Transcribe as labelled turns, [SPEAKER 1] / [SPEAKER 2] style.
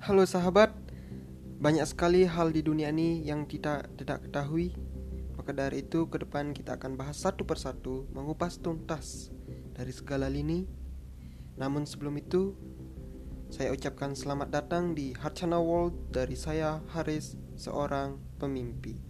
[SPEAKER 1] Halo sahabat, banyak sekali hal di dunia ini yang kita tidak ketahui. Maka dari itu, ke depan kita akan bahas satu persatu, mengupas tuntas dari segala lini. Namun sebelum itu, saya ucapkan selamat datang di Harchana World dari saya Haris, seorang pemimpi.